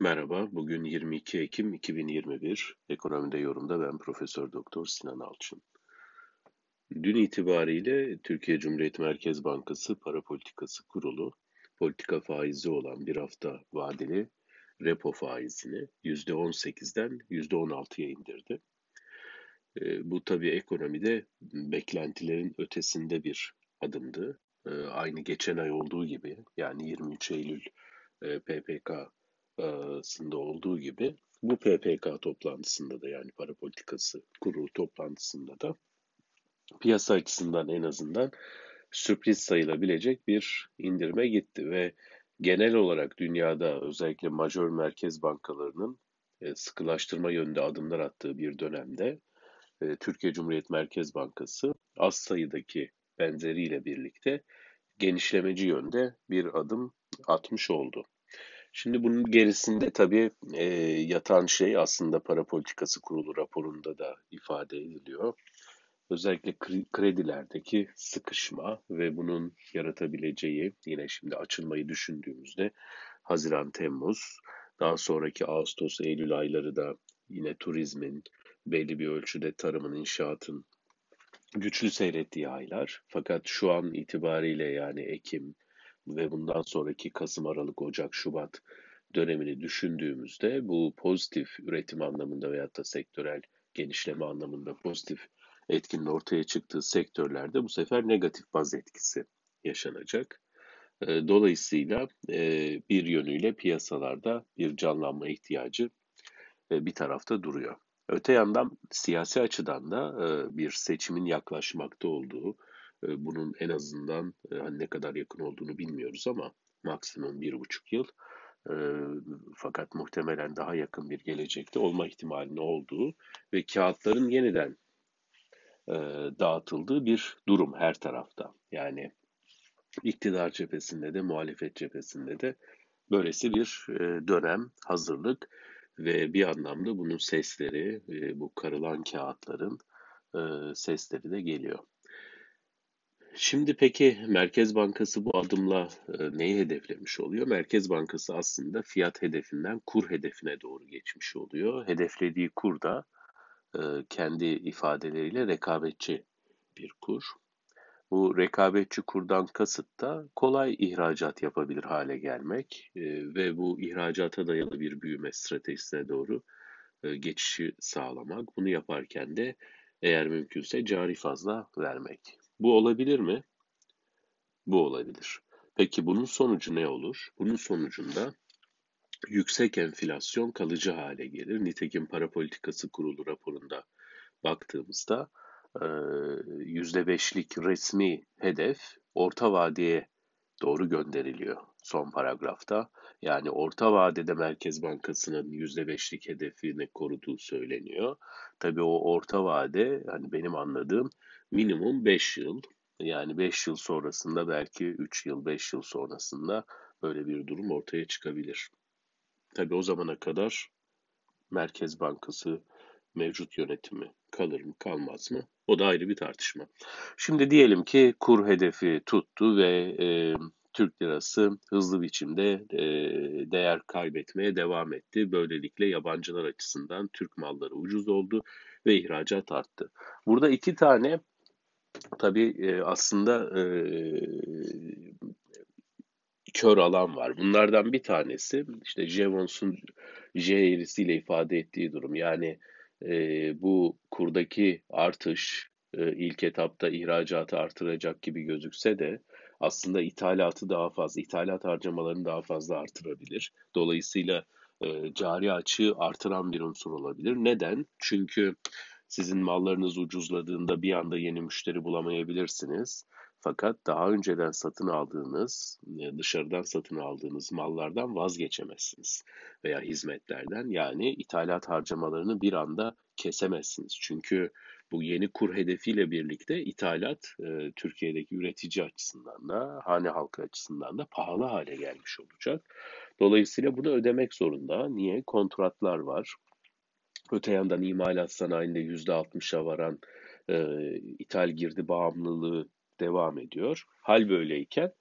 Merhaba, bugün 22 Ekim 2021. Ekonomide yorumda ben Profesör Doktor Sinan Alçın. Dün itibariyle Türkiye Cumhuriyet Merkez Bankası Para Politikası Kurulu politika faizi olan bir hafta vadeli repo faizini %18'den %16'ya indirdi. E, bu tabii ekonomide beklentilerin ötesinde bir adımdı. E, aynı geçen ay olduğu gibi yani 23 Eylül e, PPK sında olduğu gibi bu PPK toplantısında da yani para politikası kurulu toplantısında da piyasa açısından en azından sürpriz sayılabilecek bir indirme gitti ve genel olarak dünyada özellikle majör merkez bankalarının sıkılaştırma yönünde adımlar attığı bir dönemde Türkiye Cumhuriyet Merkez Bankası az sayıdaki benzeriyle birlikte genişlemeci yönde bir adım atmış oldu. Şimdi bunun gerisinde tabii e, yatan şey aslında para politikası kurulu raporunda da ifade ediliyor. Özellikle kredilerdeki sıkışma ve bunun yaratabileceği yine şimdi açılmayı düşündüğümüzde Haziran, Temmuz, daha sonraki Ağustos, Eylül ayları da yine turizmin, belli bir ölçüde tarımın, inşaatın güçlü seyrettiği aylar. Fakat şu an itibariyle yani Ekim, ve bundan sonraki Kasım, Aralık, Ocak, Şubat dönemini düşündüğümüzde bu pozitif üretim anlamında veyahut da sektörel genişleme anlamında pozitif etkinin ortaya çıktığı sektörlerde bu sefer negatif baz etkisi yaşanacak. Ee, dolayısıyla e, bir yönüyle piyasalarda bir canlanma ihtiyacı e, bir tarafta duruyor. Öte yandan siyasi açıdan da e, bir seçimin yaklaşmakta olduğu, bunun en azından e, hani ne kadar yakın olduğunu bilmiyoruz ama maksimum bir buçuk yıl e, fakat muhtemelen daha yakın bir gelecekte olma ihtimalinin olduğu ve kağıtların yeniden e, dağıtıldığı bir durum her tarafta. Yani iktidar cephesinde de muhalefet cephesinde de böylesi bir dönem hazırlık ve bir anlamda bunun sesleri, bu karılan kağıtların sesleri de geliyor. Şimdi peki Merkez Bankası bu adımla e, neyi hedeflemiş oluyor? Merkez Bankası aslında fiyat hedefinden kur hedefine doğru geçmiş oluyor. Hedeflediği kur da e, kendi ifadeleriyle rekabetçi bir kur. Bu rekabetçi kurdan kasıt da kolay ihracat yapabilir hale gelmek e, ve bu ihracata dayalı bir büyüme stratejisine doğru geçişi sağlamak. Bunu yaparken de eğer mümkünse cari fazla vermek. Bu olabilir mi? Bu olabilir. Peki bunun sonucu ne olur? Bunun sonucunda yüksek enflasyon kalıcı hale gelir. Nitekim para politikası kurulu raporunda baktığımızda %5'lik resmi hedef orta vadeye doğru gönderiliyor son paragrafta. Yani orta vadede Merkez Bankası'nın %5'lik hedefini koruduğu söyleniyor. Tabii o orta vade hani benim anladığım minimum 5 yıl. Yani 5 yıl sonrasında belki 3 yıl, 5 yıl sonrasında böyle bir durum ortaya çıkabilir. Tabii o zamana kadar Merkez Bankası mevcut yönetimi kalır mı kalmaz mı? O da ayrı bir tartışma. Şimdi diyelim ki kur hedefi tuttu ve e, Türk lirası hızlı biçimde e, değer kaybetmeye devam etti. Böylelikle yabancılar açısından Türk malları ucuz oldu ve ihracat arttı. Burada iki tane tabii e, aslında e, kör alan var. Bunlardan bir tanesi işte Jevons'un J eğrisiyle ifade ettiği durum. Yani e, bu kurdaki artış e, ilk etapta ihracatı artıracak gibi gözükse de aslında ithalatı daha fazla, ithalat harcamalarını daha fazla artırabilir. Dolayısıyla e, cari açığı artıran bir unsur olabilir. Neden? Çünkü sizin mallarınız ucuzladığında bir anda yeni müşteri bulamayabilirsiniz. Fakat daha önceden satın aldığınız, e, dışarıdan satın aldığınız mallardan vazgeçemezsiniz veya hizmetlerden. Yani ithalat harcamalarını bir anda kesemezsiniz. Çünkü bu yeni kur hedefiyle birlikte ithalat e, Türkiye'deki üretici açısından da, hane halkı açısından da pahalı hale gelmiş olacak. Dolayısıyla bunu ödemek zorunda. Niye? Kontratlar var. Öte yandan imalat sanayinde %60'a varan e, ithal girdi bağımlılığı devam ediyor. Hal böyleyken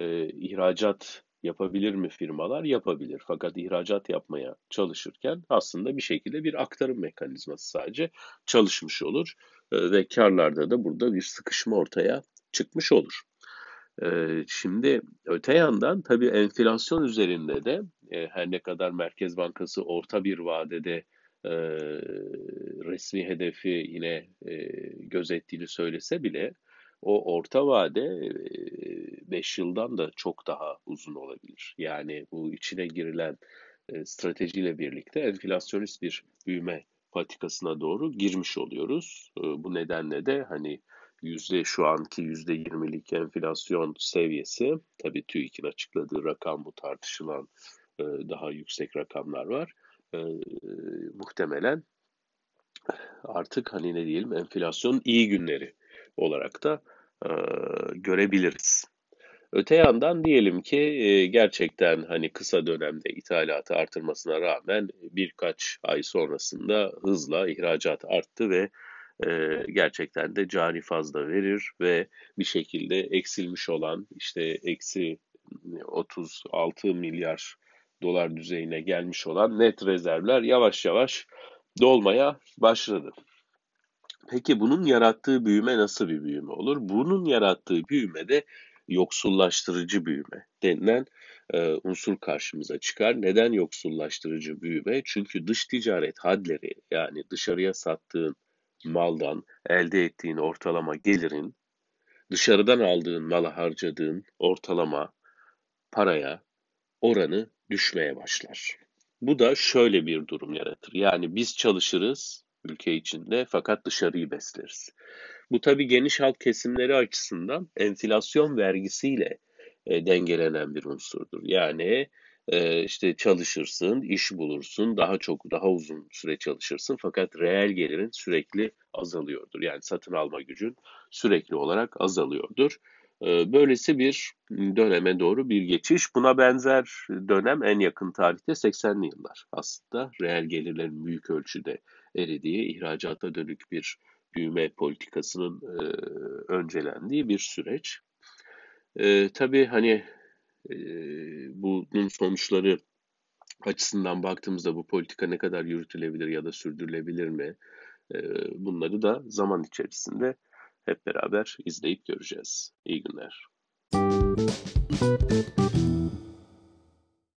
e, ihracat yapabilir mi firmalar? Yapabilir. Fakat ihracat yapmaya çalışırken aslında bir şekilde bir aktarım mekanizması sadece çalışmış olur E, ve karlarda da burada bir sıkışma ortaya çıkmış olur. E, Şimdi öte yandan tabii enflasyon üzerinde de e, her ne kadar Merkez Bankası orta bir vadede e, resmi hedefi yine gözettiğini söylese bile o orta vade 5 yıldan da çok daha uzun olabilir. Yani bu içine girilen stratejiyle birlikte enflasyonist bir büyüme patikasına doğru girmiş oluyoruz. Bu nedenle de hani yüzde şu anki yüzde yirmilik enflasyon seviyesi tabii TÜİK'in açıkladığı rakam bu tartışılan daha yüksek rakamlar var. Muhtemelen artık hani ne diyelim enflasyon iyi günleri olarak da e, görebiliriz. Öte yandan diyelim ki e, gerçekten hani kısa dönemde ithalatı artırmasına rağmen birkaç ay sonrasında hızla ihracat arttı ve e, gerçekten de cari fazla verir ve bir şekilde eksilmiş olan işte eksi 36 milyar dolar düzeyine gelmiş olan net rezervler yavaş yavaş dolmaya başladı. Peki bunun yarattığı büyüme nasıl bir büyüme olur? Bunun yarattığı büyüme de yoksullaştırıcı büyüme denilen e, unsur karşımıza çıkar. Neden yoksullaştırıcı büyüme? Çünkü dış ticaret hadleri yani dışarıya sattığın maldan elde ettiğin ortalama gelirin dışarıdan aldığın mala harcadığın ortalama paraya oranı düşmeye başlar. Bu da şöyle bir durum yaratır. Yani biz çalışırız ülke içinde fakat dışarıyı besleriz. Bu tabii geniş halk kesimleri açısından enflasyon vergisiyle e, dengelenen bir unsurdur. Yani e, işte çalışırsın, iş bulursun, daha çok, daha uzun süre çalışırsın fakat reel gelirin sürekli azalıyordur. Yani satın alma gücün sürekli olarak azalıyordur. E, böylesi bir döneme doğru bir geçiş. Buna benzer dönem en yakın tarihte 80'li yıllar aslında. Reel gelirlerin büyük ölçüde eridiği, ihracata dönük bir büyüme politikasının e, öncelendiği bir süreç. E, tabii hani e, bunun sonuçları açısından baktığımızda bu politika ne kadar yürütülebilir ya da sürdürülebilir mi? E, bunları da zaman içerisinde hep beraber izleyip göreceğiz. İyi günler.